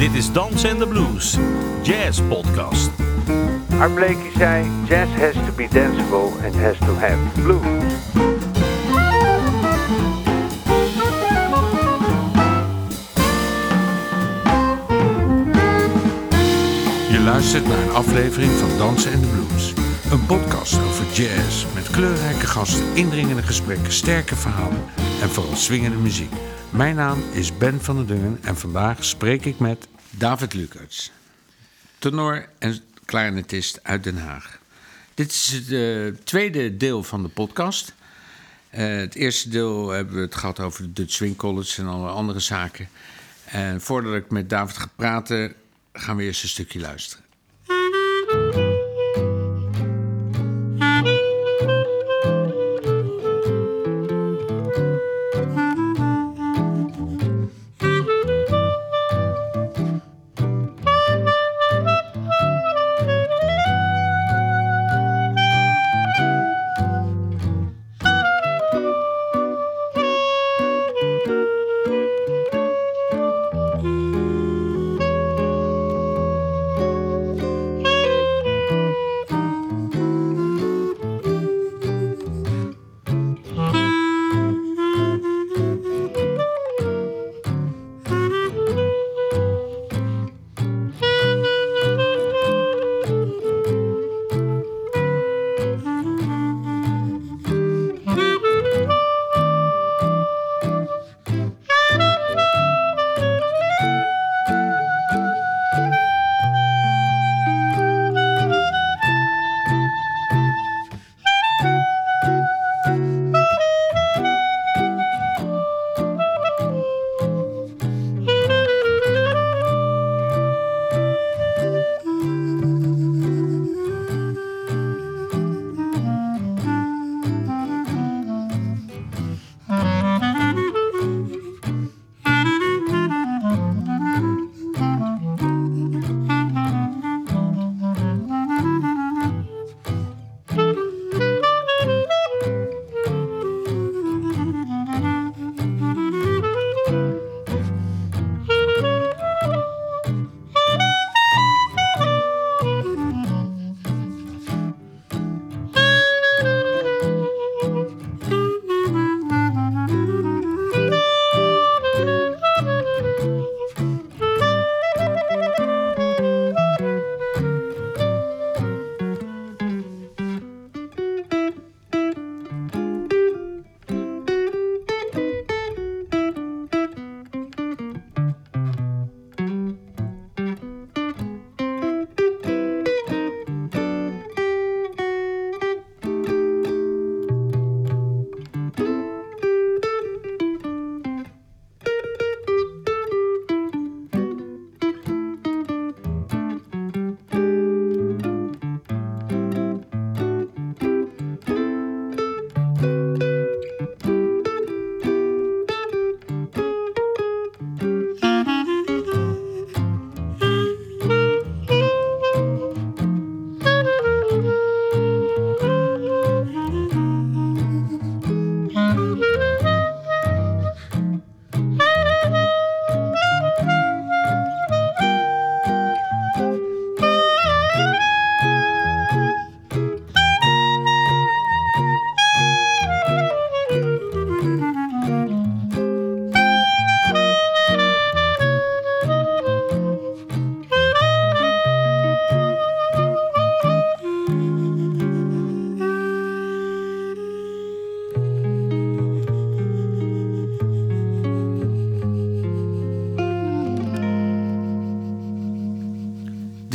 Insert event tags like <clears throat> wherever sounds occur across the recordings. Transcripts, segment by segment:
Dit is Dans en de Blues, Jazz Podcast. Art Blakey zei: Jazz has to be danceable and has to have blues. Je luistert naar een aflevering van Dansen en de Blues. Een podcast over jazz met kleurrijke gasten, indringende gesprekken, sterke verhalen en vooral swingende muziek. Mijn naam is Ben van der Dungen en vandaag spreek ik met David Lucerts, tenor en clarinetist uit Den Haag. Dit is het eh, tweede deel van de podcast. Eh, het eerste deel hebben we het gehad over de Dutch Swing College en alle andere zaken. En voordat ik met David ga praten, gaan we eerst een stukje luisteren.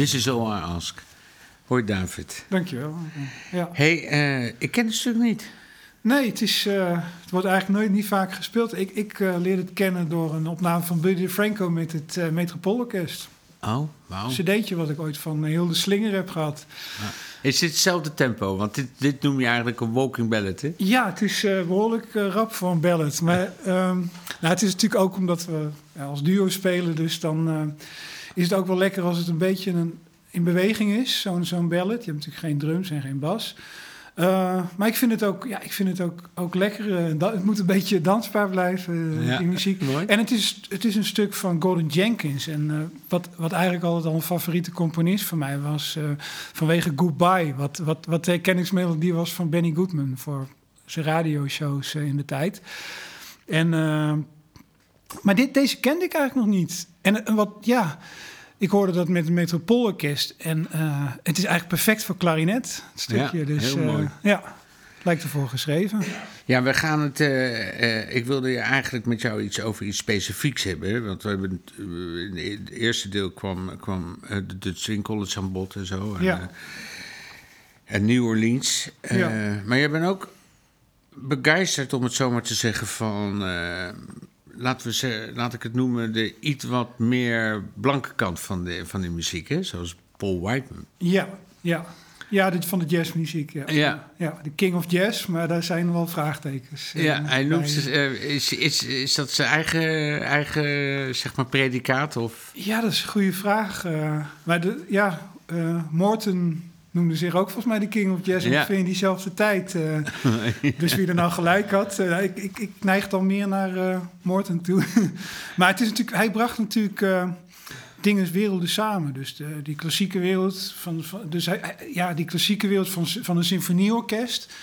This is all I ask. Hoi David. Dankjewel. Ja. hey, eh, ik ken het stuk niet. Nee, het, is, eh, het wordt eigenlijk nooit niet vaak gespeeld. Ik, ik uh, leerde het kennen door een opname van Buddy Franco met het uh, Metropoolorkest. Oh, wauw. Een cd'tje wat ik ooit van Hilde Slinger heb gehad. Ja. Is dit hetzelfde tempo? Want dit, dit noem je eigenlijk een walking ballad, hè? Ja, het is behoorlijk rap voor een ballad. Maar um, nou, het is natuurlijk ook omdat we als duo spelen. Dus dan is het ook wel lekker als het een beetje een, in beweging is, zo'n zo'n ballad. Je hebt natuurlijk geen drums en geen bas. Uh, maar ik vind het ook, ja, ik vind het ook, ook lekker. Uh, dat, het moet een beetje dansbaar blijven, uh, Ja, die muziek. mooi. En het is, het is een stuk van Gordon Jenkins. En wat, wat eigenlijk altijd al een favoriete componist van mij was... vanwege Goodbye, wat, wat, wat de kennismelodie was van Benny Goodman... voor zijn radioshows in de tijd. En, maar dit, deze kende ik eigenlijk nog niet. En, en wat, ja... Ik hoorde dat met het Metropoolorkest. En uh, het is eigenlijk perfect voor klarinet, het stukje. Ja, dus heel mooi. Uh, ja, lijkt ervoor geschreven. Ja, we gaan het. Uh, ik wilde je eigenlijk met jou iets over iets specifieks hebben. Want we hebben. in het eerste deel kwam, kwam de Dutch Swing College aan bod en zo. En, Ja. en New Orleans. Ja. Maar je bent ook begeisterd, om het zo maar te zeggen, van laten we laat ik het noemen, de iets wat meer blanke kant van de, van de muziek, hè? zoals Paul Whiteman. Ja, ja. Ja, dit van de jazzmuziek. Ja. Ja. ja, de king of jazz, maar daar zijn wel vraagtekens. eh, Ja, hij noemt ze, eh, is, is, is dat zijn eigen, eigen zeg maar, predicaat? Of? Ja, dat is een goede vraag. eh, maar de, ja, eh, Morton noemde zich ook volgens mij de king of jazz ongeveer in diezelfde tijd. eh. <laughs> dus wie er nou gelijk had, eh, ik, ik, ik neig dan meer naar eh Morton toe. <laughs> maar het is natuurlijk, hij bracht natuurlijk dingen, werelden samen. Dus de, die klassieke wereld van, van dus hij- ja, die klassieke wereld van, van een symfonieorkest.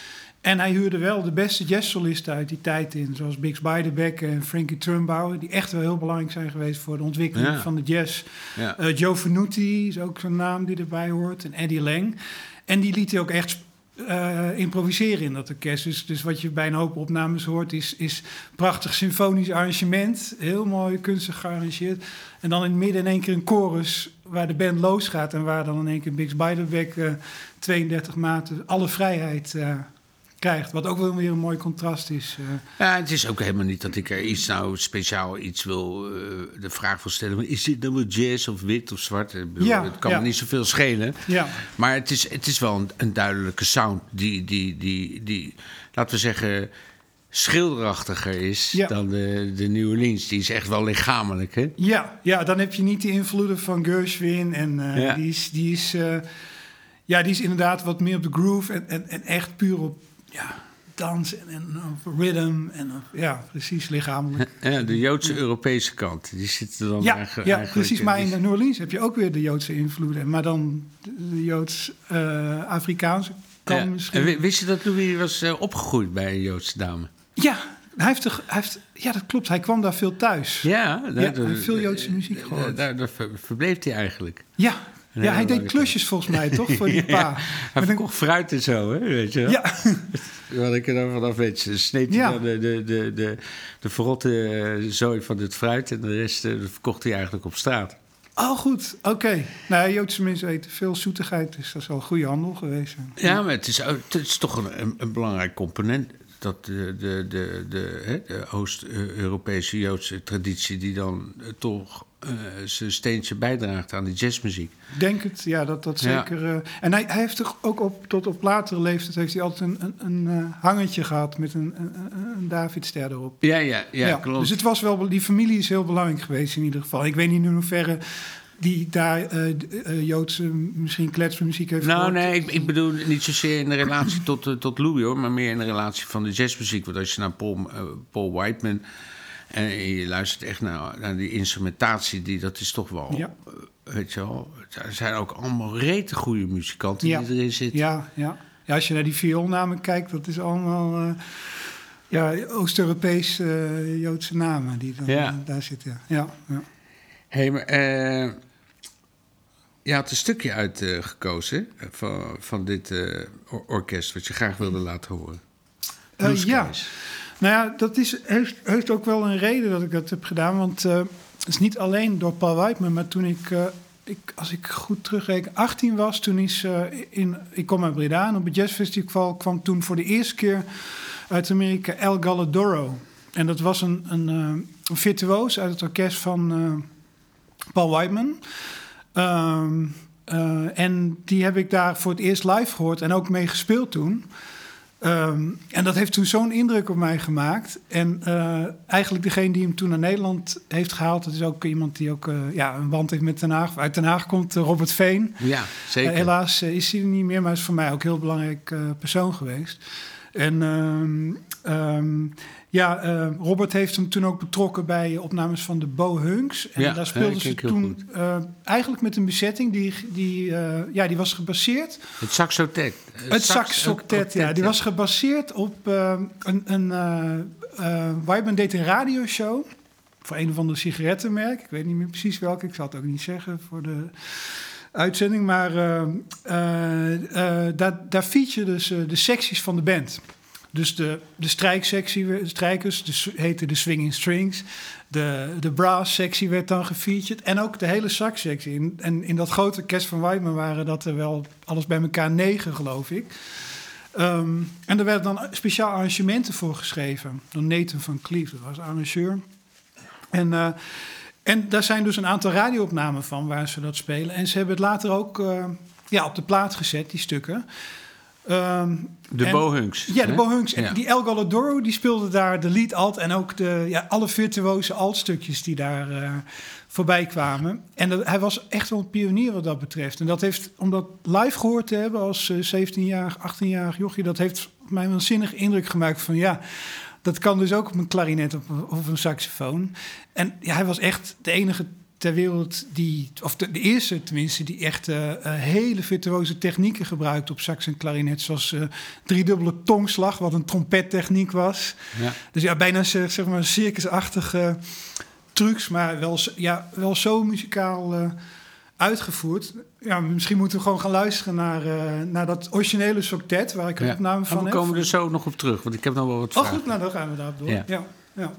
En hij huurde wel de beste jazzsolisten uit die tijd in. Zoals Bix Beiderbecke en Frankie Trumbauer. Die echt wel heel belangrijk zijn geweest voor de ontwikkeling Ja. van de jazz. Ja. Eh, Joe Venuti is ook zo'n naam die erbij hoort. En Eddie Lang. En die liet hij ook echt eh, improviseren in dat orkest. Dus, dus wat je bij een hoop opnames hoort is, is prachtig symfonisch arrangement. Heel mooi, kunstig gearrangeerd. En dan in het midden in één keer een chorus waar de band losgaat... en waar dan in één keer Bix Beiderbecke eh, 32 maten alle vrijheid eh, krijgt. Wat ook wel weer een mooi contrast is. eh. Ja, het is ook helemaal niet dat ik er iets nou speciaal iets wil, eh, de vraag wil stellen. maar Is dit nou wel jazz of wit of zwart? Bedoel, Ja, het kan ja. me niet zoveel schelen. ja. Maar het is, het is wel een, een duidelijke sound die, die, die, die, laten we zeggen, schilderachtiger is Ja. dan de, de New Orleans. Die is echt wel lichamelijk, hè? Ja, ja, dan heb je niet de invloeden van Gershwin. En eh, die, is, die, is, ja, die is inderdaad wat meer op de groove en, en, en echt puur op ja, dans en, rhythm. En op- ja, precies lichamelijk. <laughs> Ja, de Joodse Europese kant, die zit er dan Ja, eigenlijk- ja precies. Maar in New Orleans heb je ook weer de Joodse invloeden. Maar dan de, Joods-Afrikaanse kant Ja. misschien. En wi- Wist je dat Louis was eh, opgegroeid bij een Joodse dame? Ja, hij heeft, hij heeft, ja, dat klopt. Hij kwam daar veel thuis. Ja, hij heeft veel Joodse muziek gehoord. Daar, daar ver- verbleef hij eigenlijk. Ja, Ja hij deed klusjes volgens mij, toch? Voor die <laughs> pa. Ja, hij Met een- fruit en zo, hè? Weet je wel? Ja, <laughs> Wat ik er dan vanaf weet. Ze Sneed hij Ja. dan de, de, de, de, de verrotte eh, zooi van het fruit... en de rest eh, verkocht hij eigenlijk op straat. Oh, goed. Oké. Nou, Joodse mensen eten veel zoetigheid, dus dat is wel een goede handel geweest. Ja, maar het is, het is toch een, een belangrijk component... dat de, de, de, de, Oost-Europese Joodse traditie... die dan eh, toch eh, zijn steentje bijdraagt aan de jazzmuziek. Denk het, ja, dat dat Ja. zeker... eh, en hij, hij heeft toch ook op, tot op latere leeftijd... heeft hij altijd een, een, een hangertje gehad met een, een, Davidster erop. Ja, ja, ja, klopt. Dus het was wel, die familie is heel belangrijk geweest in ieder geval. Ik weet niet in hoeverre die daar eh, eh, Joodse, misschien kletsmuziek heeft Nou, gehoord. nee, ik, ik bedoel niet zozeer in de relatie tot, eh, tot Louis, hoor, maar meer in de relatie van de jazzmuziek. Want als je naar Paul, Paul Whiteman en je luistert echt naar, naar die instrumentatie, die, dat is toch wel, Ja. weet je wel, er zijn ook allemaal rete goede muzikanten Ja. die erin zitten. Ja, ja. ja, als je naar die vioolnamen kijkt, dat is allemaal ja, Oost-Europees Joodse namen die dan Ja. daar zitten. Ja, ja. Hé, maar eh, je had een stukje uitgekozen van, van dit eh, or- orkest, wat je graag wilde laten horen. Eh, ja. Nou ja, dat is, heeft, heeft ook wel een reden dat ik dat heb gedaan. Want eh, het is niet alleen door Paul Whiteman, maar toen ik, eh, ik als ik goed terugreken, 18 was, toen is eh, in, ik kom uit Breda en op het jazzfestival kwam toen voor de eerste keer uit Amerika El Galladoro. En dat was een, een, eh, een virtuoos uit het orkest van eh, Paul Whiteman. Ehm, eh, en die heb ik daar voor het eerst live gehoord en ook mee gespeeld toen. Ehm, en dat heeft toen zo'n indruk op mij gemaakt. En eh, eigenlijk degene die hem toen naar Nederland heeft gehaald... dat is ook iemand die ook eh, ja, een band heeft met Den Haag. Uit Den Haag komt Robert Veen. Ja, zeker. helaas is hij er niet meer, maar is voor mij ook een heel belangrijk persoon geweest. En ehm, ja, uh, Robert heeft hem toen ook betrokken bij opnames van de Bo Hunks. En Ja, daar speelden ze toen uh, eigenlijk met een bezetting die, die, uh, ja, die was gebaseerd. Het saxotet. Het saxotet, ja. Die was gebaseerd op een. een Wyman deed een radioshow voor een of ander sigarettenmerk. Ik weet niet meer precies welke, ik zal het ook niet zeggen voor de uitzending. Maar daar, daar feature dus de secties van de band. Dus de, de strijksectie, strijkers, de, heette de swinging strings. De, de brass sectie werd dan gefeatured. En ook de hele sax-sectie. En in dat grote orkest van Weidman waren dat er wel alles bij elkaar negen, geloof ik. Um, en er werden dan speciaal arrangementen voor geschreven. Door Nathan van Cleef, dat was arrangeur. En, uh, en daar zijn dus een aantal radioopnamen van waar ze dat spelen. En ze hebben het later ook uh, ja, op de plaat gezet, die stukken. Um, de Bohunks. Ja, de Bohunks. En ja. die El Galadoro, die speelde daar de lead alt... en ook de, ja, alle virtuoze altstukjes die daar uh, voorbij kwamen. En dat, hij was echt wel een pionier wat dat betreft. En dat heeft, om dat live gehoord te hebben als uh, 17-jarig, 18-jarig jochie... dat heeft mij een zinnige indruk gemaakt van... ja, dat kan dus ook op een klarinet of, of een saxofoon. En ja, hij was echt de enige ter wereld die, of de, de eerste tenminste, die echt uh, uh, hele virtuoze technieken gebruikt op sax en klarinet, zoals uh, driedubbele tongslag, wat een trompettechniek was. Ja. Dus ja, bijna zeg maar circusachtige trucs, maar wel, ja, wel zo muzikaal uitgevoerd. Ja, misschien moeten we gewoon gaan luisteren naar, naar dat originele soctet, waar ik een ja. opname van en we heb. komen er zo nog op terug, want ik heb nog wel wat Oh vragen. goed, nou dan gaan we daarop door. Ja. ja. ja.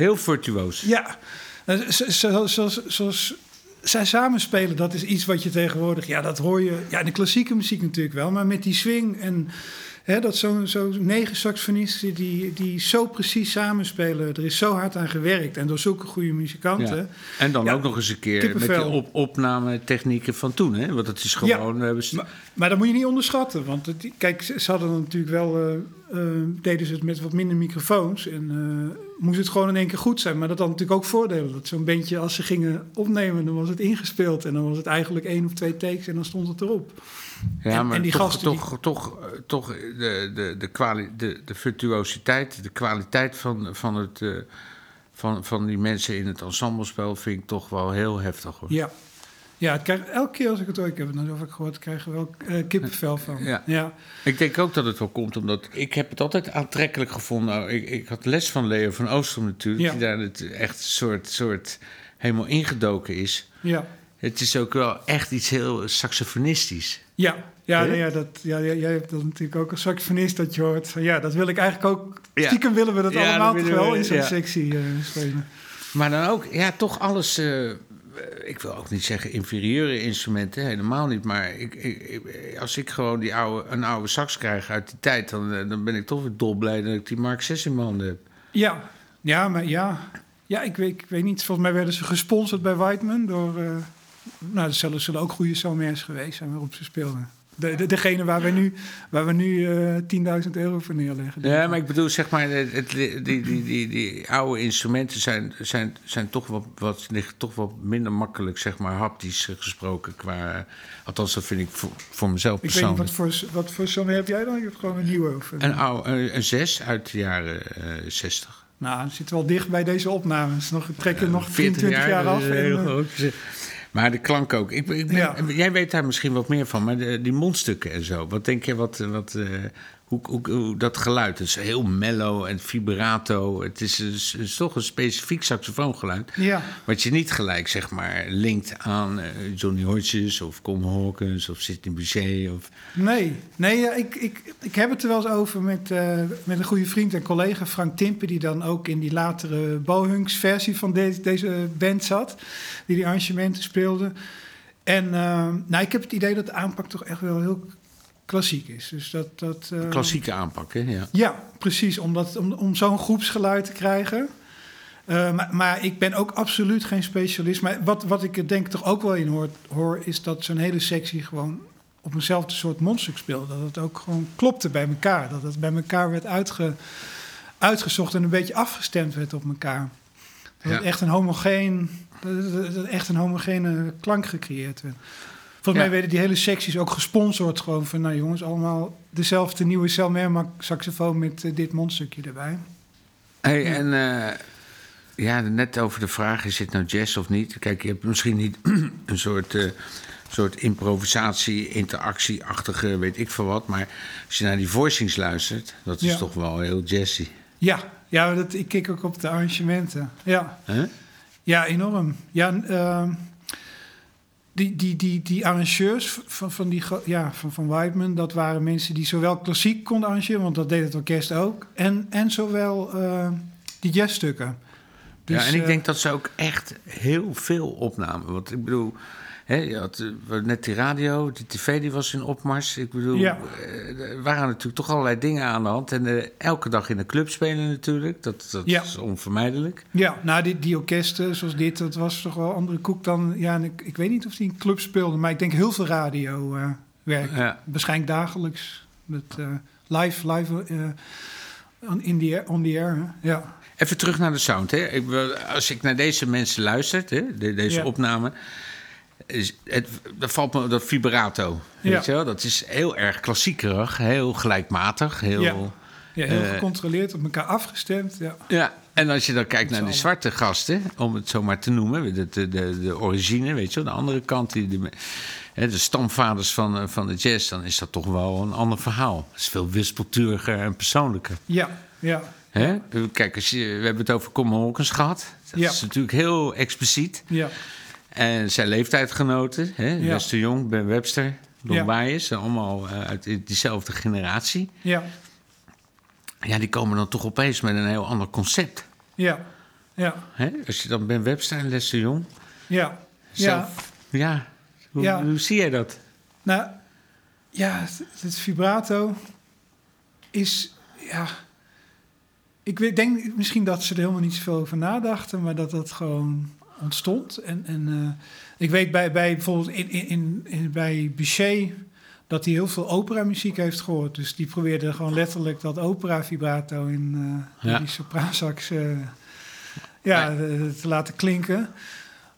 Heel virtuoos. Ja, Eh, zo- zo- zoals, zoals zij samenspelen, dat is iets wat je tegenwoordig... Ja, dat hoor je ja, in de klassieke muziek natuurlijk wel. Maar met die swing en dat zo'n zo negen saxofonisten... Die, die zo precies samenspelen. Er is zo hard aan gewerkt. En door zulke goede muzikanten. Ja. En dan Ja, ook nog eens een keer met die op opnametechnieken van toen. Hè? Want het is gewoon... we hebben st- Maar, maar dat moet je niet onderschatten. Want het, kijk, ze hadden natuurlijk wel... eh, eh, deden ze het met wat minder microfoons. En eh, moest het gewoon in één keer goed zijn. Maar dat had natuurlijk ook voordelen. Dat zo'n bandje, als ze gingen opnemen... dan was het ingespeeld. En dan was het eigenlijk één of twee takes en dan stond het erop. Ja, En- maar en die toch, gasten die- toch, toch, eh, toch de, de, de, kwali de, de virtuositeit, de kwaliteit van, van, het, eh, van, van die mensen in het ensemblespel vind ik toch wel heel heftig hoor. Ja. Ja, krijg, elke keer als ik het hoor, ik heb het nou zo vaak gehoord... krijg je wel eh, kippenvel van. Ja. ja. Ik denk ook dat het wel komt omdat ik heb het altijd aantrekkelijk gevonden. Nou, ik, ik had les van Leo van Oostrom natuurlijk, Ja. die daar het echt een soort, soort helemaal ingedoken is. ja. Het is ook wel echt iets heel saxofonistisch. Ja, ja, ja, dat, ja, jij jij hebt dat natuurlijk ook als saxofonist dat je hoort. Van, ja, dat wil ik eigenlijk ook. Ja. Stiekem willen we dat Ja, allemaal dat toch wel we, in zo'n ja. sectie eh, spelen. Maar dan ook, ja, toch alles. eh, ik wil ook niet zeggen inferieure instrumenten, helemaal niet. Maar ik, als ik gewoon die oude, een oude sax krijg uit die tijd, dan, eh, dan ben ik toch weer dolblij dat ik die Mark 6 in mijn handen heb. Ja, ja, maar ja. Ja, ik weet, ik weet niet. Volgens mij werden ze gesponsord bij Whiteman door... nou, er zullen, zullen ook goede Salmers geweest zijn waarop ze speelden. De, de, degene waar we nu, waar we nu eh 10.000 euro voor neerleggen. Ja, maar ik bedoel, zeg maar, het, die, die, die, die oude instrumenten zijn, zijn, zijn toch wat, wat, liggen toch wat minder makkelijk, zeg maar, haptisch eh, gesproken. Qua, althans, dat vind ik voor, voor mezelf ik weet niet, persoonlijk. wat voor, wat voor heb jij dan? Je hebt gewoon een nieuwe. Of een- Een, oude, een, een 6 uit de jaren eh 60. Nou, het zit wel dicht bij deze opnames. Nog, trek er nog 23 jaar, af. En, heel eh, groot. Maar de klank ook. Ik, ik ben- Ja. Jij weet daar misschien wat meer van, maar de, die mondstukken en zo. Wat denk je, wat, wat, eh, hoe, hoe, hoe dat geluid? Het is heel mellow en vibrato. Het is, toch een specifiek saxofoongeluid. ja, Wat je niet gelijk, zeg maar, linkt aan eh, Johnny Hodges of Con Hawkins of Sidney Bechet. Of, nee. Nee, ja, ik, ik, ik heb het er wel eens over met, eh, met een goede vriend en collega, Frank Timpen, die dan ook in die latere Bohunks versie van deze deze band zat, die die arrangementen speelde. En eh, nou, ik heb het idee dat de aanpak toch echt wel heel klassiek is. Dus dat, dat, eh, klassieke aanpak, hè? Ja. Ja, precies. Om, dat- om, om zo'n groepsgeluid te krijgen. Eh, maar, maar ik ben ook absoluut geen specialist. Maar wat, wat ik er denk toch ook wel in hoor, hoor is dat zo'n hele sectie gewoon op eenzelfde soort mondstuk speelde. Dat het ook gewoon klopte bij elkaar. Dat het bij elkaar werd uitge, uitgezocht en een beetje afgestemd werd op elkaar. Dat het echt een homogeen, dat echt een homogene klank gecreëerd werd. Volgens mij werden die hele secties ook gesponsord. Gewoon van, nou jongens, allemaal dezelfde nieuwe Selmer saxofoon met eh, dit mondstukje erbij. Hey. En eh, ja, net over de vraag, is dit nou jazz of niet? Kijk, je hebt misschien niet <clears throat> een soort, eh, soort improvisatie, interactie-achtige, weet ik veel wat. Maar als je naar die voicings luistert, dat is Ja. toch wel heel jazzy. Ja, ja dat, ik kijk ook op de arrangementen. Ja, ja enorm. Ja, ehm, die, die, die, die arrangeurs van, van, die, ja, van, van Whiteman, dat waren mensen die zowel klassiek konden arrangeren, want dat deed het orkest ook, en, en zowel eh, die jazzstukken. ja, Dus, en ik eh, denk dat ze ook echt heel veel opnamen. Want ik bedoel, hè, je had eh, net die radio, die tv die was in opmars. Ik bedoel, Ja. eh, er waren natuurlijk toch allerlei dingen aan de hand. En eh, elke dag in de club spelen natuurlijk, dat, dat Ja. is onvermijdelijk. Ja, nou, die, die orkesten zoals dit, dat was toch wel andere koek dan... Ja, en ik, ik weet niet of die in club speelden, maar ik denk heel veel radio eh werk. Ja. Waarschijnlijk dagelijks. Met, live, live on, in the air, on the air. hè. Ja. Even terug naar de sound. Hè. Ik, als ik naar deze mensen luister, hè, de- deze Ja. opname... Is het, dat valt me dat vibrato. Weet je wel? Dat is heel erg klassiekerig, heel gelijkmatig. Heel, Ja. Ja, heel Eh, gecontroleerd, op elkaar afgestemd. Ja. Ja, en als je dan kijkt naar de zwarte gasten, om het zo maar te noemen, de, de, de, de origine, weet je wel, de andere kant, die, de, de stamvaders van, eh, van de jazz, dan is dat toch wel een ander verhaal. Het is veel wispelturiger en persoonlijker. ja, ja, Hè? Kijk, als je, we hebben het over Common Hawkins gehad. Dat Ja. is natuurlijk heel expliciet. ja. En zijn leeftijdgenoten, hè? Ja. Wester Jong, Ben Webster, Don Ja. Zijn allemaal eh, uit diezelfde generatie. ja, Ja, die komen dan toch opeens met een heel ander concept. ja. ja, Hè? Als je dan Ben Webster en Les de Jong... ja. Ja, zelf- ja. Hoe, Ja. hoe zie jij dat? nou, ja, het, het vibrato is, ja... Ik denk misschien dat ze er helemaal niet zoveel over nadachten, maar dat dat gewoon ontstond. En, en eh, ik weet bij, bij bijvoorbeeld in, in, in, bij Bichet dat hij heel veel operamuziek heeft gehoord. Dus die probeerde gewoon letterlijk dat opera-vibrato in eh, Ja. die sopraansax eh, ja, te laten klinken.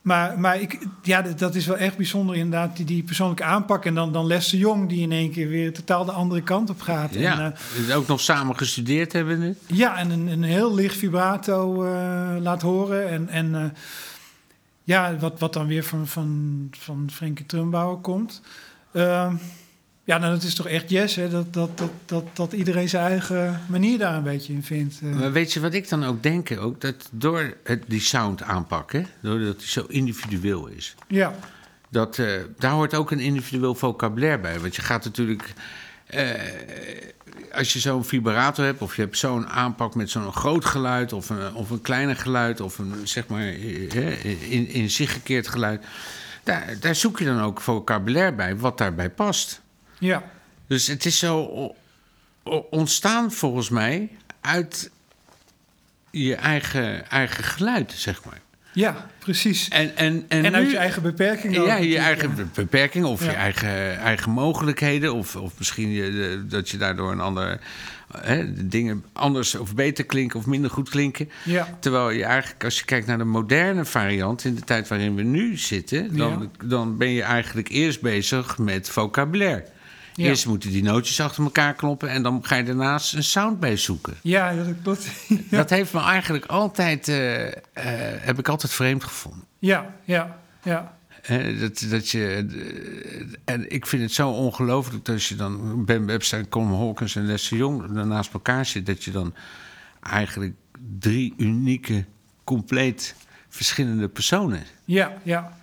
Maar, maar ik, ja, dat- is wel echt bijzonder inderdaad, die, die persoonlijke aanpak. En dan, dan Les de Jong, die in één keer weer totaal de andere kant op gaat. Ja, En, ook nog samen gestudeerd hebben. ja, en een, een heel licht vibrato laat horen. En, en ja, wat, wat dan weer van, van, van Frenkie Trumbauer komt. Ehm, ja, nou, dat is toch echt jazz, hè? Dat, dat, dat, dat, dat iedereen zijn eigen manier daar een beetje in vindt. eh. Maar weet je wat ik dan ook denk? Ook dat door het, die sound aanpakken, doordat die zo individueel is, ja, dat, eh, daar hoort ook een individueel vocabulaire bij. Want je gaat natuurlijk. Eh, als je zo'n vibrato hebt, of je hebt zo'n aanpak met zo'n groot geluid, of een, of een kleiner geluid, of een zeg maar eh, in, in zich gekeerd geluid. Daar, daar zoek je dan ook vocabulaire bij, wat daarbij past. ja, Dus het is zo ontstaan volgens mij uit je eigen, eigen geluid, zeg maar. Ja, precies. En, en, en, En, uit je eigen beperking. ook ja, je eigen ja. beperking of Ja. je eigen, eigen mogelijkheden. Of, of misschien je, dat je daardoor een ander hè, dingen anders of beter klinken of minder goed klinken. Ja, Terwijl je eigenlijk, als je kijkt naar de moderne variant, in de tijd waarin we nu zitten, dan, dan ben je eigenlijk eerst bezig met vocabulaire. Ja. Eerst moeten die nootjes achter elkaar kloppen en dan ga je daarnaast een sound zoeken. ja, dat klopt. <laughs> Dat heeft me eigenlijk altijd, eh, eh, heb ik altijd vreemd gevonden. ja, ja, ja. Dat, dat je, eh, en ik vind het zo ongelooflijk dat als je dan Ben Webster, Colin Hawkins en Les de Jong naast elkaar zit, dat je dan eigenlijk drie unieke, compleet verschillende personen. Ja, ja.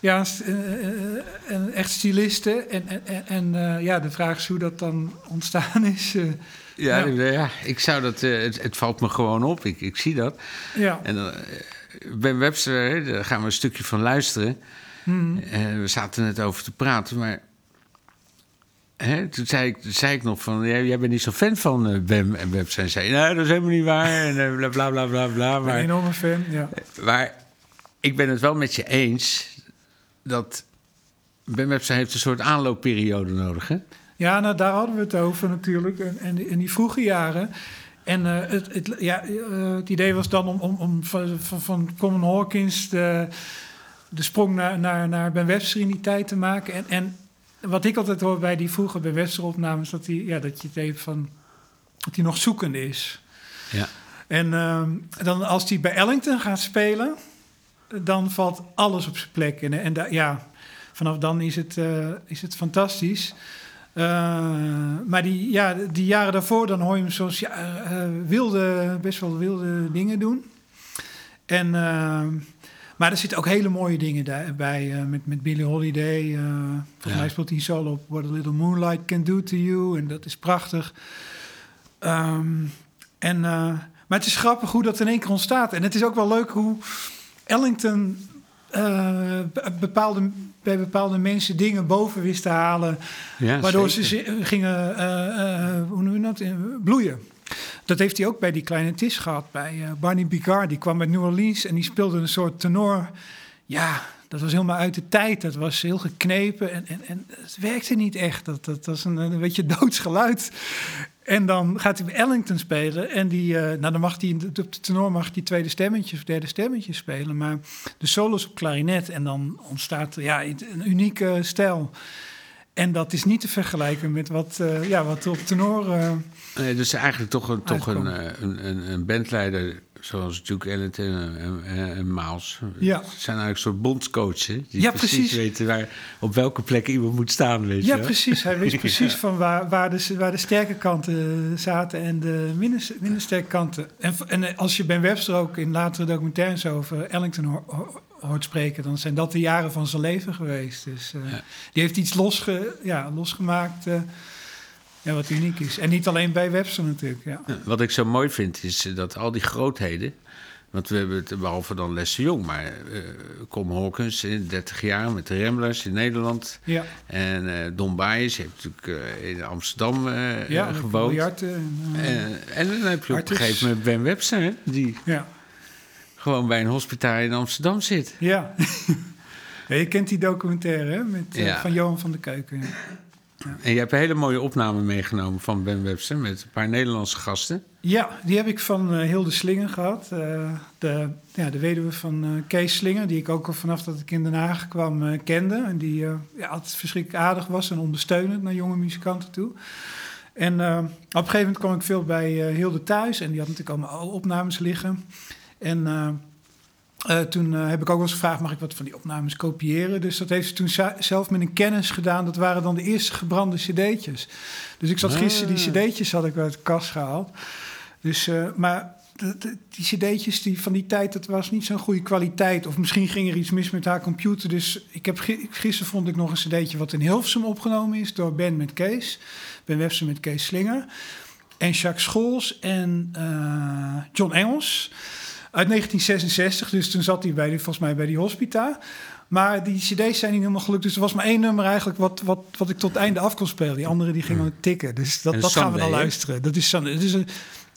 Ja, eh, eh, en echt stylisten. En, en, en, en, eh, ja, de vraag is hoe dat dan ontstaan <laughs> is. eh, Ja, Ja. ja. ik zou dat, eh, het, het valt me gewoon op, ik, ik zie dat. ja. En eh, Ben Webster, daar gaan we een stukje van luisteren. Mhm. Eh, we zaten net over te praten, maar hè, toen zei ik, zei ik nog van, jij, jij bent niet zo fan van eh, Ben en Webster. En zei, nou, dat is helemaal niet waar. <laughs> En eh, bla bla bla bla bla. een Maar, enorme fan, ja. maar ik ben het wel met je eens dat Ben Webster heeft een soort aanloopperiode nodig, hè? Ja, nou, daar hadden we het over natuurlijk. En, en in die vroege jaren. En eh, het, het, ja, eh, het idee was dan om, om, om van, van, van Common Hawkins de, de sprong naar, naar, naar Ben Webster in die tijd te maken. En, en wat ik altijd hoor bij die vroege Ben Webster opnames, dat, die, ja, dat je het even van dat hij nog zoekende is. Ja. En ehm, dan als hij bij Ellington gaat spelen, dan valt alles op zijn plek. En, en da- ja, vanaf dan is het, eh, is het fantastisch. Eh, maar die, ja, die jaren daarvoor, dan hoor je hem soms ja, eh, wilde, best wel wilde dingen doen. En, maar er zitten ook hele mooie dingen daar- bij. eh, met, met Billie Holiday. volgens Ja. mij speelt hij solo op What a Little Moonlight Can Do To You. En dat is prachtig. Ehm, en, maar het is grappig hoe dat in één keer ontstaat. En het is ook wel leuk hoe Ellington eh, be- bepaalde, bij bepaalde mensen dingen boven wist te halen. Ja, waardoor zeker. ze gingen, eh, eh, hoe noem je dat, bloeien. Dat heeft hij ook bij die kleine Tis gehad, bij Barney Bigard. Die kwam uit New Orleans en die speelde een soort tenor. Ja, dat was helemaal uit de tijd. Dat was heel geknepen en, en, en het werkte niet echt. Dat, dat was een, een beetje doods geluid. En dan gaat hij Ellington spelen. En die, eh, nou dan mag hij op de tenor mag hij tweede stemmetje of derde stemmetje spelen. Maar de solos op klarinet. En dan ontstaat ja, een unieke stijl. En dat is niet te vergelijken met wat, eh, ja, wat op tenor. eh, Nee, dus eigenlijk toch een, toch een, een, een bandleider zoals Duke Ellington en, en, Miles. Ja. Het zijn eigenlijk een soort bondscoachen. Die Ja, precies, precies. weten waar, op welke plek iemand moet staan. Weet je ja, precies. Hij wist <laughs> precies Ja. van waar, waar, de, waar de sterke kanten zaten en de minder, minder sterke kanten. En, en als je Ben Webster ook in latere documentaires over Ellington ho- ho- hoort spreken, dan zijn dat de jaren van zijn leven geweest. Dus eh, Ja. die heeft iets losge, ja, losgemaakt eh, ja, wat uniek is. En niet alleen bij Webster natuurlijk. Ja. Wat ik zo mooi vind is dat al die grootheden Want we hebben het behalve dan Lesse Jong, maar eh Com Hawkins in 30 jaar met de Ramblers in Nederland. Ja, En eh Don Baez heeft natuurlijk eh, in Amsterdam ja gewoond. en, En, dan heb je op een gegeven moment Ben Webster, hè, die ja. gewoon bij een hospitaal in Amsterdam zit. Ja. <laughs> ja. Je kent die documentaire hè, met, van Johan van der Keuken. En je hebt een hele mooie opname meegenomen van Ben Webster met een paar Nederlandse gasten. Ja, die heb ik van eh, Hilde Slinger gehad. eh, de, ja, de weduwe van eh, Kees Slinger, die ik ook al vanaf dat ik in Den Haag kwam kende. En die ja, altijd verschrikkelijk aardig was en ondersteunend naar jonge muzikanten toe. En op een gegeven moment kwam ik veel bij Hilde thuis. En die had natuurlijk allemaal al opnames liggen. En eh, toen eh, heb ik ook wel eens gevraagd, mag ik wat van die opnames kopiëren? Dus dat heeft ze toen zelf met een kennis gedaan. Dat waren dan de eerste gebrande cd'tjes. Dus ik zat gisteren, die cd'tjes had ik uit de kast gehaald. Dus, eh, maar de- de- die cd'tjes die van die tijd, dat was niet zo'n goede kwaliteit. Of misschien ging er iets mis met haar computer. Dus ik heb, gi- gisteren vond ik nog een cd'tje wat in Hilversum opgenomen is... door Ben met Kees. Ben Webster met Kees Slinger. En Jacques Scholz en John Engels. Uit 1966, dus toen zat hij bij die, volgens mij bij die hospita. Maar die cd's zijn niet helemaal gelukt. Dus er was maar één nummer eigenlijk wat, wat, wat ik tot het einde af kon spelen. Die andere die gingen tikken. Dus dat, dat gaan we dan luisteren. Dat is, Sunday. Het is een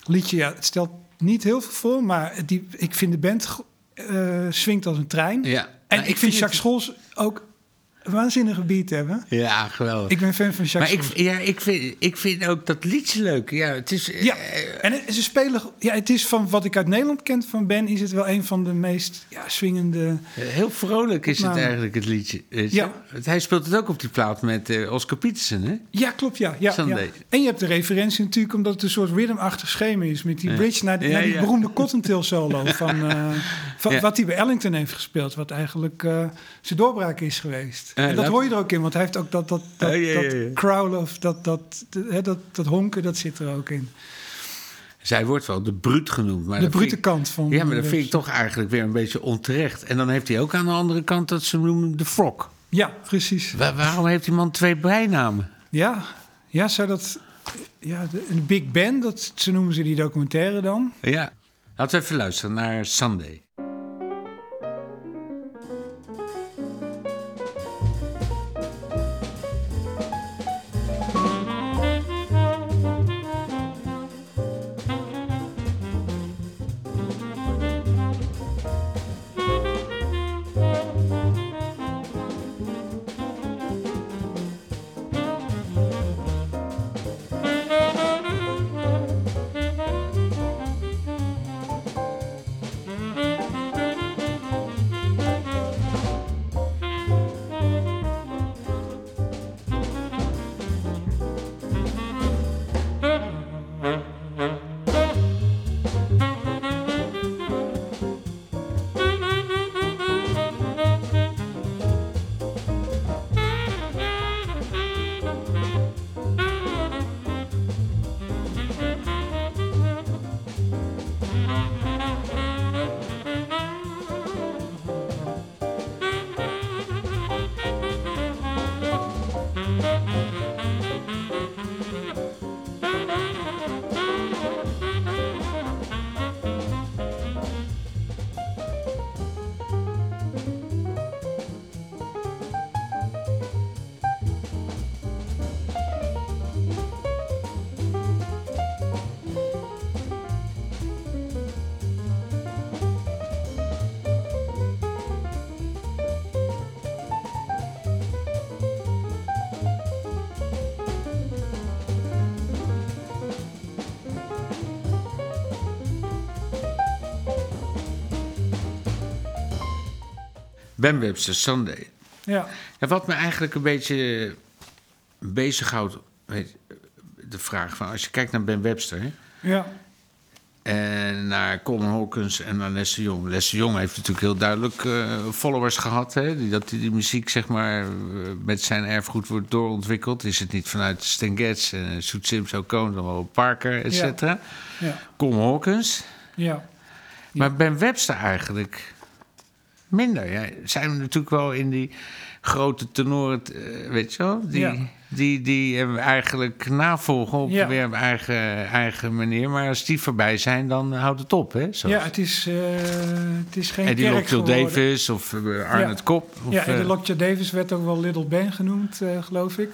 liedje, ja, het stelt niet heel veel voor. Maar die, ik vind de band eh swingt als een trein. Ja. En Nou, ik, vind het- Jacques Scholz ook waanzinnige beat hebben. Ja, geweldig. Ik ben fan van maar Jacques ik, Scholz. ja, ik, vind, ik vind ook dat liedje leuk. Ja, het is... eh, Ja, en ze spelen. Ja, het is van wat ik uit Nederland ken van Ben, is het wel een van de meest ja, swingende. eh, Heel vrolijk is het eigenlijk, het liedje. Ja. Hij speelt het ook op die plaat met eh, Oscar Peterson, hè? Ja, klopt, ja. ja, ja. En je hebt de referentie natuurlijk omdat het een soort rhythmachtig schema is met die Ja. bridge naar, die- Ja, naar die ja. beroemde Cottontail solo <laughs> van, eh, van Ja. wat hij bij Ellington heeft gespeeld, wat eigenlijk eh, zijn doorbraak is geweest. Ja, en dat dat- hoor je er ook in, want hij heeft ook dat dat dat, ja, dat crowlen of dat dat, hè, dat dat honken, dat zit er ook in. Zij wordt wel de bruut genoemd. Maar de dat brute ik- kant van. Ja, maar dat eh, vind ik toch eigenlijk weer een beetje onterecht. En dan heeft hij ook aan de andere kant dat ze noemen de frog. Ja, precies. Wa- waarom heeft die man twee bijnamen? Ja, ja, zou dat. Ja, de, een Big Ben, dat, zo noemen ze die documentaire dan. Ja. Laten we even luisteren naar Sunday. Ben Webster, Sunday. Ja, Ja, wat me eigenlijk een beetje bezighoudt, weet, de vraag van als je kijkt naar Ben Webster hè, ja, en naar Colin Hawkins en naar Lester Jong. Lester Jong heeft natuurlijk heel duidelijk eh, followers gehad, hè, die, dat die, die muziek zeg maar eh, met zijn erfgoed wordt doorontwikkeld. Is het niet vanuit Stan Getz, uh, Soet Sims, O'Connor, dan wel Parker, et cetera. ja, Colin Hawkins. ja. Maar Ben Webster eigenlijk minder. Ja, zijn we natuurlijk wel in die grote tenoren, eh, weet je wel? Die, Ja. die, die hebben we eigenlijk navolgen op Ja. weer op eigen, eigen manier. Maar als die voorbij zijn, dan houdt het op, hè? Zoals Ja, het is, eh, het is geen Eddie kerk Lockjaw. Davis of uh, Arnold Ja. Kop. Of, ja, Eddie eh, Lockjaw Davis werd ook wel Little Ben genoemd, eh, geloof ik.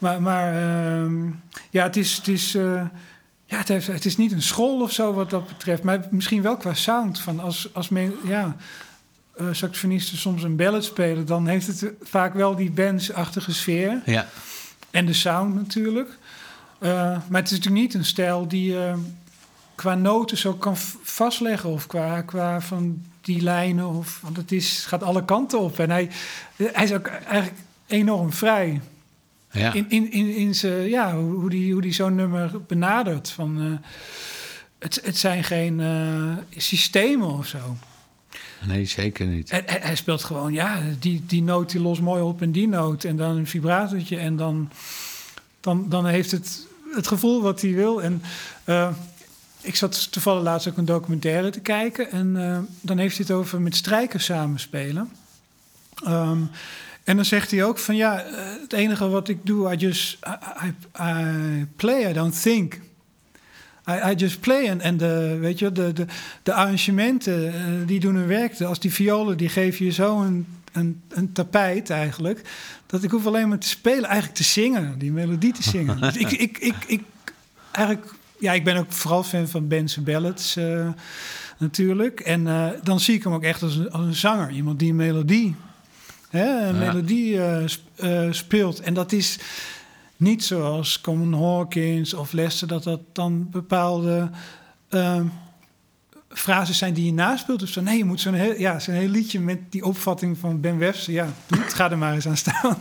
Maar, maar ehm, ja, het is, het, is, eh, ja het, heeft, het is niet een school of zo wat dat betreft. Maar misschien wel qua sound. Van als, als men, ja, eh, saxofonisten soms een ballad spelen... dan heeft het vaak wel die bandsachtige sfeer. ja. En de sound natuurlijk. Eh, maar het is natuurlijk niet een stijl die je qua noten zo kan vastleggen. Of qua, qua van die lijnen. Of, want het is, gaat alle kanten op. En hij, hij is ook eigenlijk enorm vrij. ja. In, in, in, in zijn, ja, hoe die, hoe die zo'n nummer benadert. Van, eh, het, het zijn geen systemen of zo. Nee, zeker niet. En hij speelt gewoon, ja, die, die noot die lost mooi op en die noot. En dan een vibratortje. En dan, dan, dan heeft het het gevoel wat hij wil. En eh, ik zat toevallig laatst ook een documentaire te kijken. En eh, dan heeft hij het over met strijkers samenspelen. Ehm, en dan zegt hij ook van ja, eh, het enige wat ik doe, I just I, I play, I don't think. I, I just play. En, en de, weet je, de, de, de arrangementen, eh, die doen hun werk. Als die violen, die geven je zo een, een, een tapijt eigenlijk. Dat ik hoef alleen maar te spelen, eigenlijk te zingen. Die melodie te zingen. <laughs> dus ik, ik, ik, ik, eigenlijk, ja, ik ben ook vooral fan van Benson Ballads eh, natuurlijk. En eh, dan zie ik hem ook echt als een, als een zanger. Iemand die een melodie, hè, een Ja. melodie sp- speelt. En dat is niet zoals Common Hawkins of Lester... dat dat dan bepaalde eh, frases zijn die je naspeelt. Of zo. Nee, je moet zo'n heel, ja, zo'n heel liedje met die opvatting van Ben Webster... ja, het, ga er maar eens aan staan.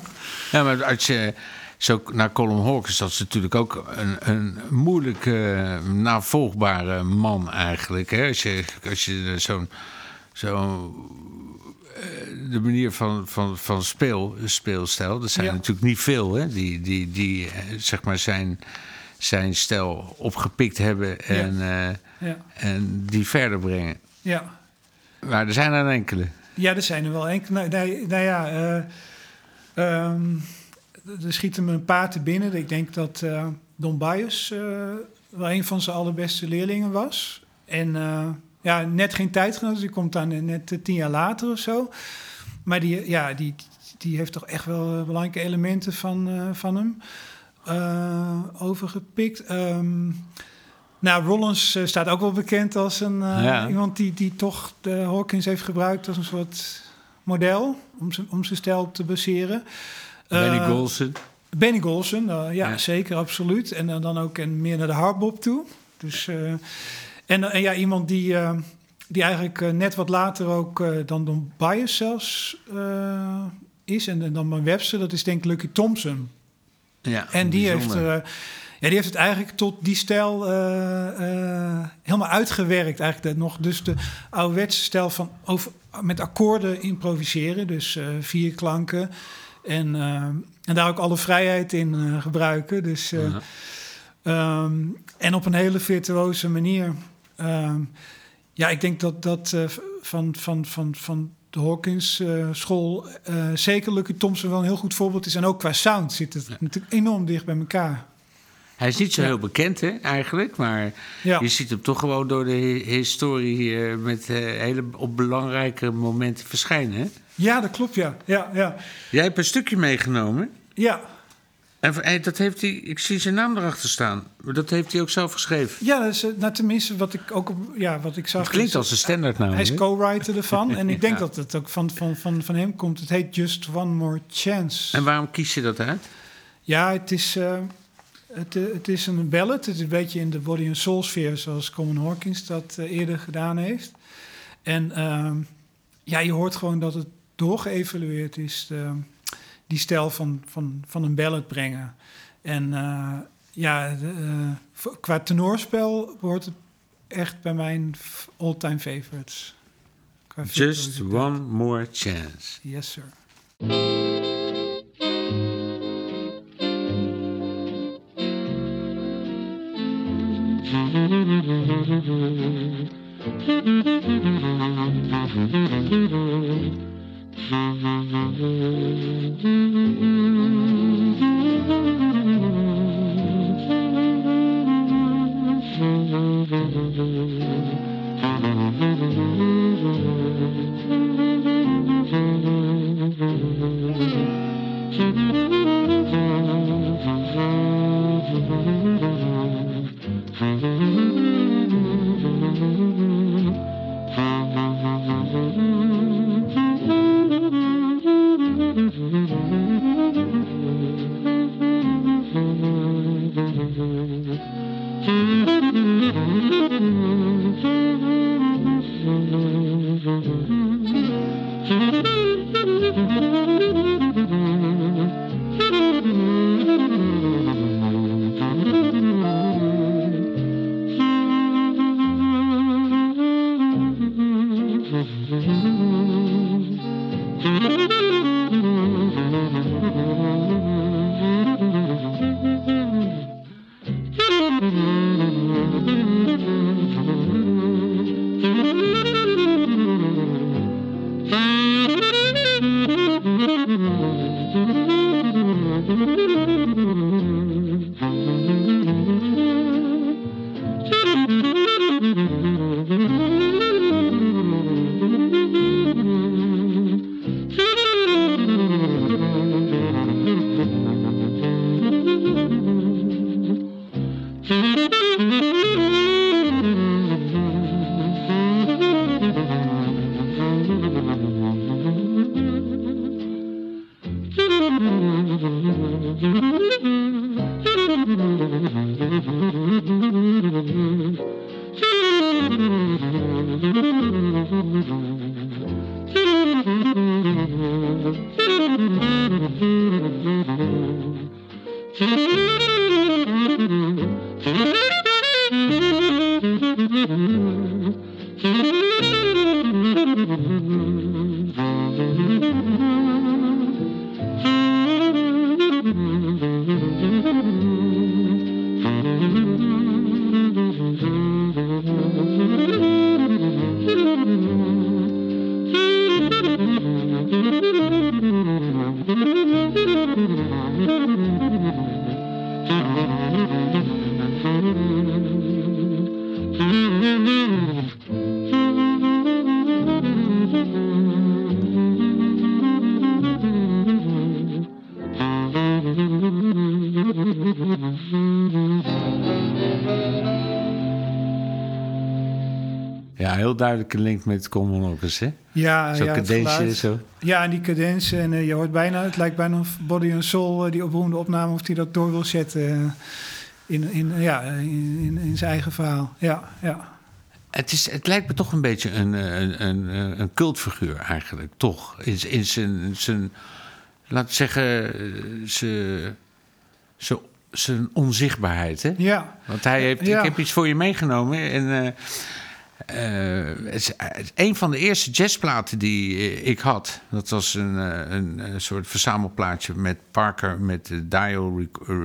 Ja, maar als je zo naar Colin Hawkins, dat is natuurlijk ook een, een moeilijk eh, navolgbare man eigenlijk. Hè? Als je, als je zo'n... Zo, de manier van, van, van speel, speelstijl, dat zijn Ja. natuurlijk niet veel, hè? Die, die, die eh, zeg maar zijn, zijn stijl opgepikt hebben en, eh, Ja, en die verder brengen. ja. Maar er zijn er enkele. Ja, er zijn er wel enkele. Nou, nou, nou ja, eh, ehm, er schieten me een paar te binnen. Ik denk dat Don Bias wel een van zijn allerbeste leerlingen was. En ja, net geen tijdgenoot, dus die komt dan net tien jaar later of zo. Maar die, ja, die, die heeft toch echt wel eh, belangrijke elementen van, eh, van hem eh, overgepikt. Ehm, nou, Rollins staat ook wel bekend als een, Ja. iemand die, die toch de Hawkins heeft gebruikt als een soort model om zijn, om zijn stijl te baseren. Benny Golson. Benny Golson, eh, ja, Ja. zeker, absoluut. En dan ook en meer naar de hardbop toe. Dus, en, en ja, iemand die, die eigenlijk eh, net wat later ook eh, dan Don Bias zelfs eh, is. En, en dan bij Webster, dat is denk ik Lucky Thompson. Ja, En die heeft, ja, die heeft het eigenlijk tot die stijl helemaal uitgewerkt. Eigenlijk de, nog dus de ouderwetse stijl van over, met akkoorden improviseren. Dus vier klanken. En, en daar ook alle vrijheid in gebruiken. Dus, eh, ehm, en op een hele virtuoze manier. Ehm, ja, ik denk dat dat eh, van, van, van, van de Hawkins eh, school eh, zeker Lucky Thompson wel een heel goed voorbeeld is. En ook qua sound zit het natuurlijk enorm dicht bij elkaar. Hij is niet zo Ja. heel bekend, hè, eigenlijk. Maar Ja. je ziet hem toch gewoon door de hi- historie eh, met hele op belangrijke momenten verschijnen. Hè? Ja, dat klopt, ja. Ja, ja. Jij hebt een stukje meegenomen. Ja, En hey, dat heeft hij, ik zie zijn naam erachter staan. Dat heeft hij ook zelf geschreven. ja dat is, eh, nou, tenminste wat ik ook op, ja, wat ik zag. Het klinkt is- als een standaardnaam. Hij is co-writer ervan. <laughs> En ik denk Ja. dat het ook van, van, van, van hem komt. Het heet Just One More Chance. En waarom kies je dat uit? Ja, het is, eh, het, eh, het is een ballad. Het is een beetje in de body and soul sfeer, zoals Common Hawkins dat eh, eerder gedaan heeft. En ehm, ja, je hoort gewoon dat het doorgeëvalueerd is, de- die stijl van, van, van een ballad brengen. En eh, ja, eh, qua tenorspel wordt het echt bij mijn all-time favorites. Just one more chance. Yes, sir. Ja, heel duidelijke link met Common Orcus, hè? Ja, Zo ja, geluid. zo. Ja, en die cadence. En eh, je hoort bijna, het lijkt bijna of Body and Soul, eh, die beroemde opname, of hij dat door wil zetten eh, in, in, ja, in, in, in zijn eigen verhaal. Ja, ja. Het, is, het lijkt me toch een beetje een, een, een, een cultfiguur eigenlijk, toch? In, in zijn, zijn, laat zeggen, zijn, zijn, zijn onzichtbaarheid, hè? Ja, Want hij heeft, Ja. ik heb iets voor je meegenomen. En, het, is, het is een van de eerste jazzplaten die eh, ik had. Dat was een, eh, een, eh, soort verzamelplaatje met Parker met de Dial rec- eh,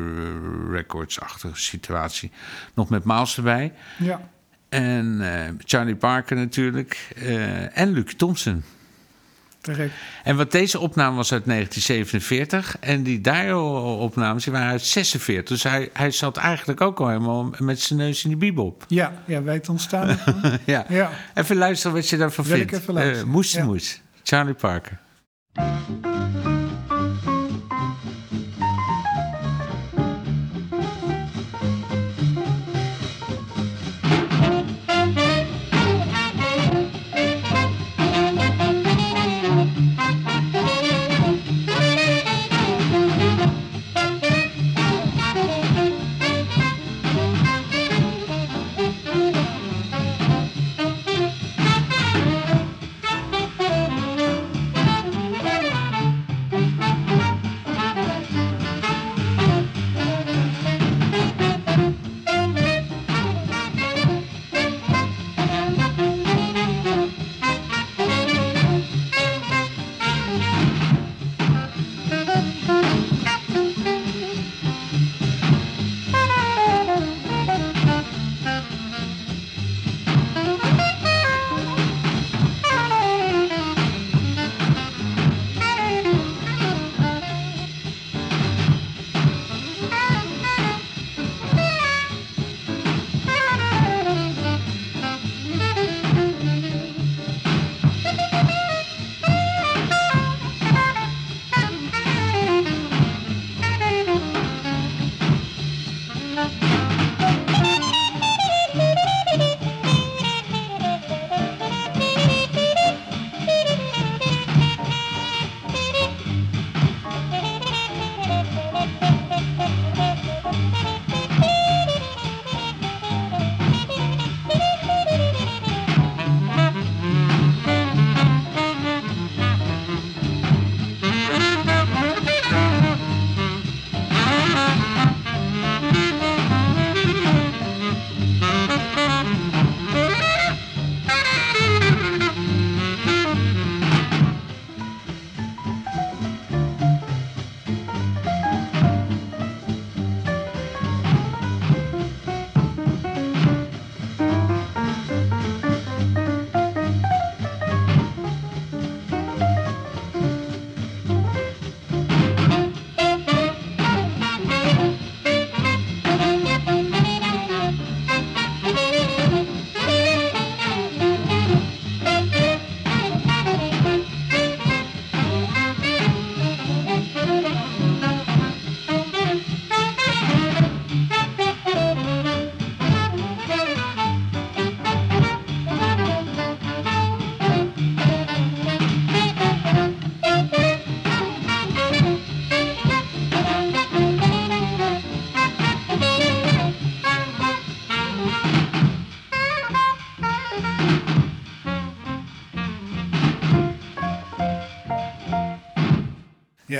Records-achtige situatie. Nog met Miles erbij. ja. En eh, Charlie Parker natuurlijk. eh, en Luke Thompson. En wat deze opname was uit 1947. En die Dio-opnames die waren uit 46. Dus hij, hij zat eigenlijk ook al helemaal met zijn neus in de bebop. Ja, ja, bij het ontstaan. <laughs> ja. ja. Even luisteren wat je daarvan Wil ik vindt. even luisteren, Eh, moes de ja. moes. Charlie Parker.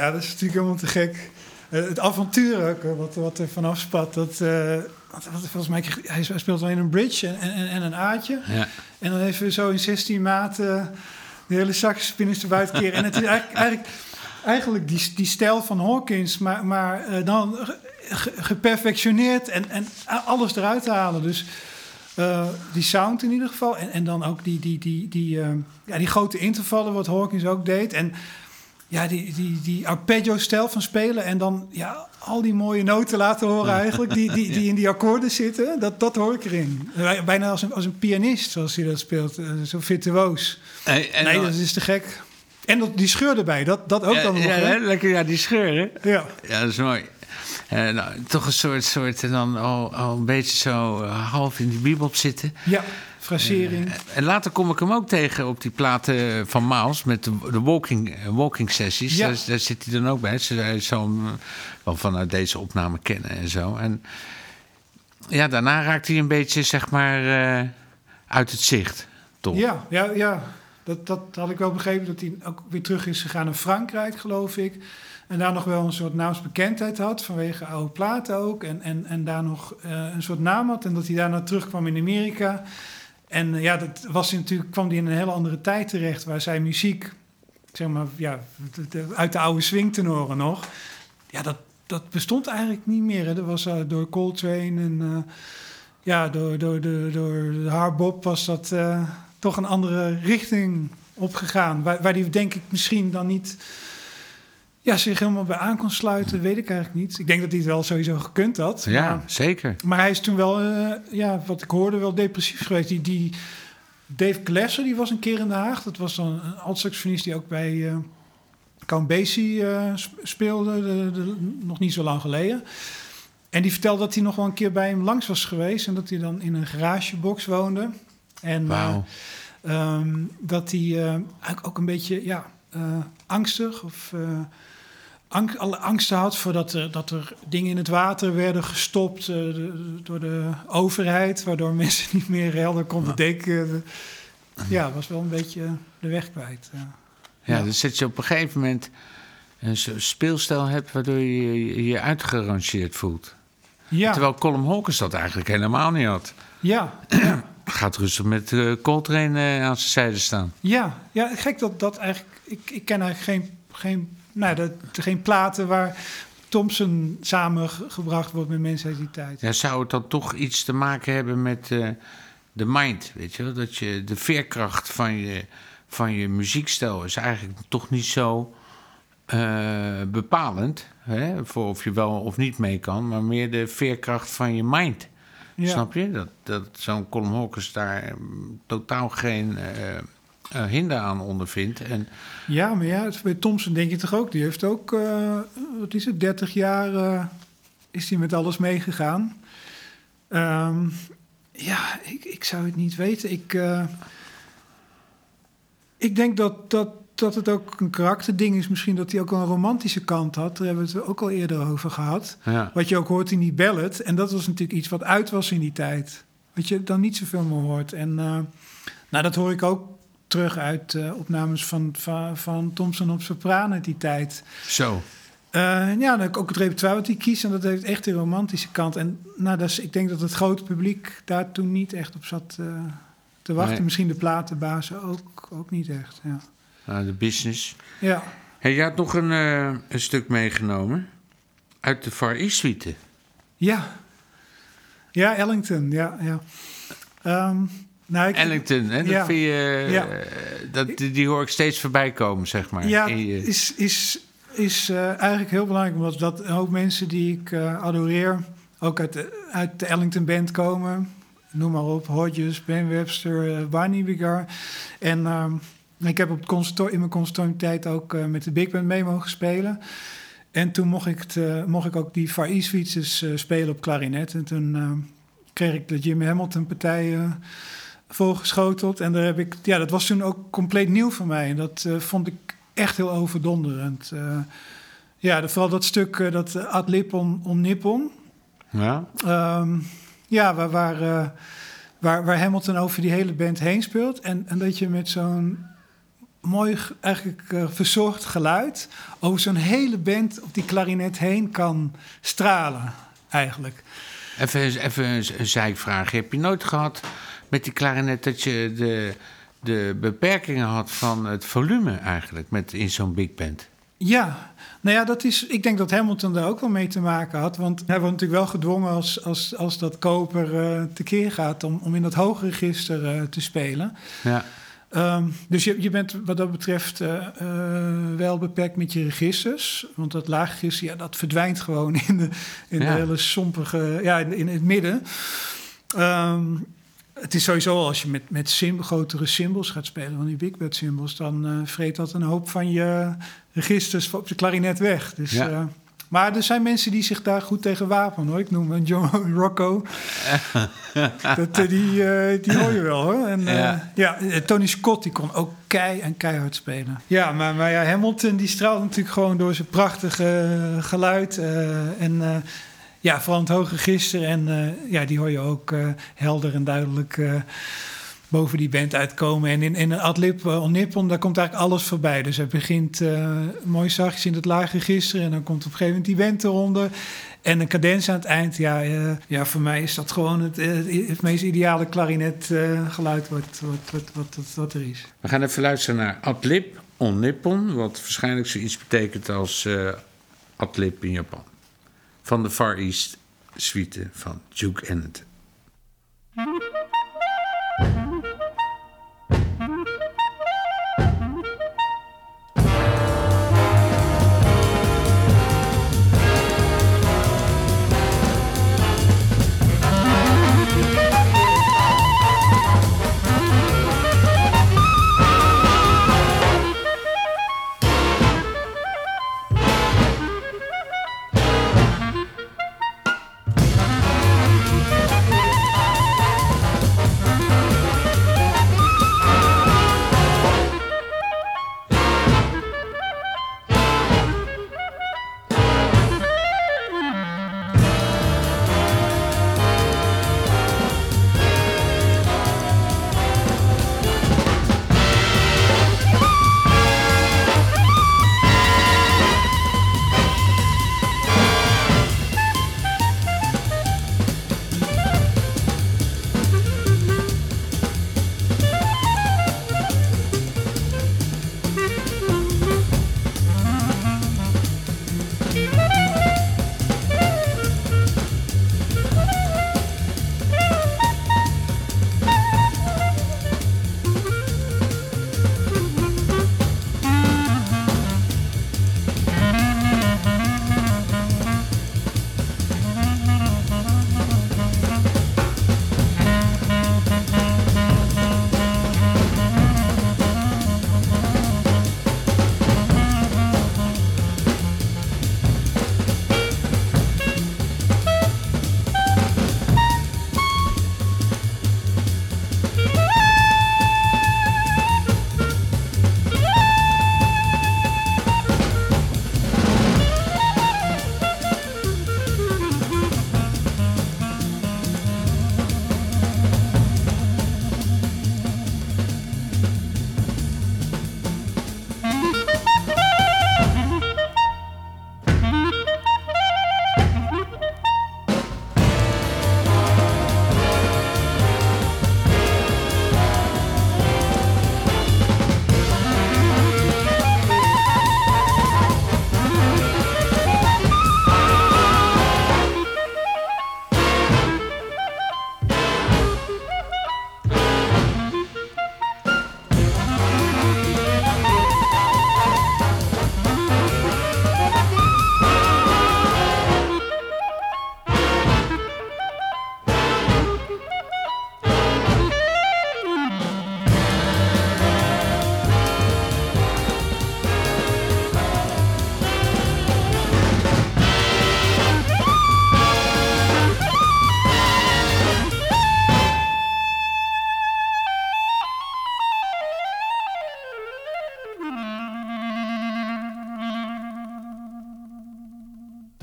Ja, dat is natuurlijk helemaal te gek. Eh, het avontuur ook, eh, wat, wat er vanaf spat. Dat, eh, wat, wat- volgens mij, hij speelt alleen een bridge en, en, en een aatje. Ja. En dan even zo in 16 maten de hele saxofonist erbij te keren. En het is eigenlijk, eigenlijk, eigenlijk die, die stijl van Hawkins, maar, maar dan ge- ge- geperfectioneerd en, en alles eruit halen. Dus die sound in ieder geval. En, en dan ook die, die, die, die, ja, die grote intervallen, wat Hawkins ook deed. En ja, die, die, die arpeggio-stijl van spelen. En dan ja, al die mooie noten laten horen eigenlijk, die, die, <laughs> die in die akkoorden zitten. Dat, dat hoor ik erin. Bijna als een, als een pianist, zoals hij dat speelt. eh, Zo virtuoos. En, en nee, dan- dat is te gek. En dat, die scheur erbij, dat, dat ook dan nog. ja, hè? hè, lekker, ja, die scheuren. ja. Ja, dat is mooi. Eh, nou, toch een soort, soort en dan al, al een beetje zo eh, half in die bebop zitten. ja, frasering. En later kom ik hem ook tegen op die platen van Miles met de, de walking, eh, walking sessies. Ja. Daar, daar zit hij dan ook bij. Ze zal hem eh, vanuit deze opname kennen en zo. En ja, daarna raakt hij een beetje, zeg maar, eh, uit het zicht. Toch? Ja, ja, ja. Dat, dat had ik wel begrepen dat hij ook weer terug is gegaan naar Frankrijk, geloof ik. En daar nog wel een soort naamsbekendheid had, vanwege oude platen ook. En, en, en daar nog eh, een soort naam had. En dat hij daarna terugkwam in Amerika. En eh, ja, dat was natuurlijk, kwam hij in een hele andere tijd terecht, waar zijn muziek, zeg maar, ja, uit de oude swingtenoren nog. Ja, dat, dat bestond eigenlijk niet meer. Dat was eh, door Coltrane en eh, ja, door, door, door de hardbop was dat toch een andere richting opgegaan. Waar, waar die denk ik misschien dan niet ja, zich helemaal bij aan kon sluiten, weet ik eigenlijk niet. Ik denk dat hij het wel sowieso gekund had. Ja, Maar, zeker. maar hij is toen wel, eh, ja, wat ik hoorde, wel depressief geweest. Die, die Dave Glesser, die was een keer in Den Haag. Dat was dan een alt-saxofonist die ook bij eh Count Basie eh, sp- speelde, de- de- nog niet zo lang geleden. En die vertelde dat hij nog wel een keer bij hem langs was geweest. En dat hij dan in een garagebox woonde. En Wauw. Ehm, dat hij eigenlijk ook een beetje ja, angstig of eh, ang- alle angsten had voordat er, dat er dingen in het water werden gestopt eh, de- door de overheid, waardoor <laughs> mensen niet meer helder konden denken. Ja, was wel een beetje de weg kwijt. ja. Ja, dus dat je op een gegeven moment een speelstijl hebt waardoor je je, uitgerangeerd voelt. Ja, Terwijl Colin Hawkins dat eigenlijk helemaal niet had. ja, <clears throat> Gaat rustig met eh Coltrane eh, aan zijn zijde staan. ja, ja, gek dat dat eigenlijk. Ik, ik ken eigenlijk geen, geen, nou, dat, geen platen waar Thompson samengebracht wordt met mensen uit die tijd. Ja, zou het dan toch iets te maken hebben met eh, de mind, weet je wel? Dat je de veerkracht van je, van je muziekstijl is eigenlijk toch niet zo eh, bepalend. Hè? Voor of je wel of niet mee kan, maar meer de veerkracht van je mind. Ja. Snap je? Dat, dat zo'n Colin Hawkins daar mm, totaal geen eh, eh, hinder aan ondervindt. En Ja, maar ja, bij Thompson denk je toch ook. Die heeft ook, eh, wat is het, 30 jaar eh, is hij met alles meegegaan. Ehm, ja, ik, ik zou het niet weten. Ik, ik denk dat, dat, dat het ook een karakterding is. Misschien dat hij ook een romantische kant had. Daar hebben we het ook al eerder over gehad. ja, Wat je ook hoort in die ballad. En dat was natuurlijk iets wat uit was in die tijd. Wat je dan niet zoveel meer hoort. En nou, dat hoor ik ook terug uit eh, opnames van, van, van Thompson op sopraan uit die tijd. zo. Eh, ja, dan ook het repertoire wat hij kiest. En dat heeft echt die romantische kant. En nou, dat is, ik denk dat het grote publiek daar toen niet echt op zat eh, te wachten. Nee. Misschien de platenbazen ook, ook niet echt. Ja, Nou, de business. ja. Hey, je had nog een, een stuk meegenomen uit de Far East Suite. ja. Ja, Ellington, ja. ja. Ehm, nou, ik, Ellington, hè? Dat vind je, eh, Ja. dat, die, hoor ik steeds voorbij komen, zeg maar. Ja, je- is, is, is eh, eigenlijk heel belangrijk. Omdat dat een hoop mensen die ik eh, adoreer... ook uit de, uit de Ellington Band komen. Noem maar op. Hodges, Ben Webster, eh Barney Bigar. En ehm, ik heb op het in mijn conservatoriumtijd ook met de Big Band mee mogen spelen. En toen mocht ik, het, mocht ik ook die Far East eh, spelen op klarinet. En toen ehm, kreeg ik de Jim Hamilton partij... voorgeschoteld. En daar heb ik, ja, dat was toen ook compleet nieuw voor mij. En dat eh, vond ik echt heel overdonderend. Eh, ja, vooral dat stuk, eh, dat Ad Lippon on Nippon. ja? Ehm, ja, waar, waar, waar, waar Hamilton over die hele band heen speelt. En, en dat je met zo'n mooi eigenlijk verzorgd geluid over zo'n hele band op die klarinet heen kan stralen, eigenlijk. Even, even een, een zijkvraag. Heb je nooit gehad met die klarinet dat je de, de beperkingen had van het volume eigenlijk met, in zo'n big band? Ja, nou ja, dat is, ik denk dat Hamilton daar ook wel mee te maken had. Want hij wordt natuurlijk wel gedwongen als, als, als dat koper eh, tekeer gaat om, om in dat hoge register eh, te spelen. Ja. Ehm, dus je, je bent wat dat betreft eh, wel beperkt met je registers. Want dat laagregister, ja, dat verdwijnt gewoon in de, in Ja. de hele sompige... Ja, in, in het midden. Ehm, het is sowieso als je met, met sim, grotere symbols gaat spelen, van die big band symbols, dan eh vreet dat een hoop van je registers op de klarinet weg. Dus, Ja. eh, maar er zijn mensen die zich daar goed tegen wapenen hoor. Ik noem een John <laughs> Rocco. <laughs> dat, eh, die, die hoor je wel hoor. En, Ja. ja. Tony Scott die kon ook kei en keihard spelen. Ja, maar, maar ja, Hamilton die straalt natuurlijk gewoon door zijn prachtige geluid. en ja, het hoge register. En eh, ja, die hoor je ook eh, helder en duidelijk eh, boven die band uitkomen. En in, in Adlib uh, on Nippon, daar komt eigenlijk alles voorbij. Dus hij begint mooi zachtjes in het lage register. En dan komt op een gegeven moment die band eronder. En een cadens aan het eind. Ja, ja voor mij is dat gewoon het, het meest ideale klarinetgeluid wat, wat, wat, wat, wat, er is. We gaan even luisteren naar Adlib on Nippon, wat waarschijnlijk zoiets betekent als Adlib in Japan. Van de Far East suite van Duke Ellington.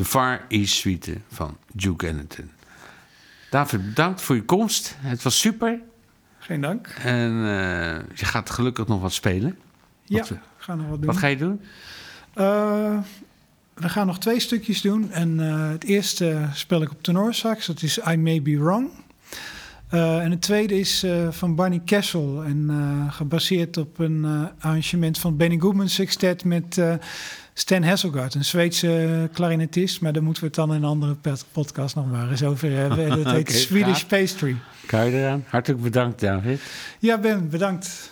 Far East Suite van Duke Ellington. David, bedankt voor je komst. Het was super. Geen dank. En eh, je gaat gelukkig nog wat spelen. Ja, Wat, we gaan nog wat doen. wat ga je doen? Eh, we gaan nog twee stukjes doen. En eh, het eerste speel ik op tenorsax. Dat is I May Be Wrong. En het tweede is van Barney Kessel. En gebaseerd op een arrangement van Benny Goodman Sextet met Stan Hasselgaard, een Zweedse klarinetist. Maar daar moeten we het dan in een andere podcast nog maar eens over hebben. En dat <laughs> heet Swedish. Pastry. Kan je eraan? Hartelijk bedankt, David. Ja, Ben, bedankt.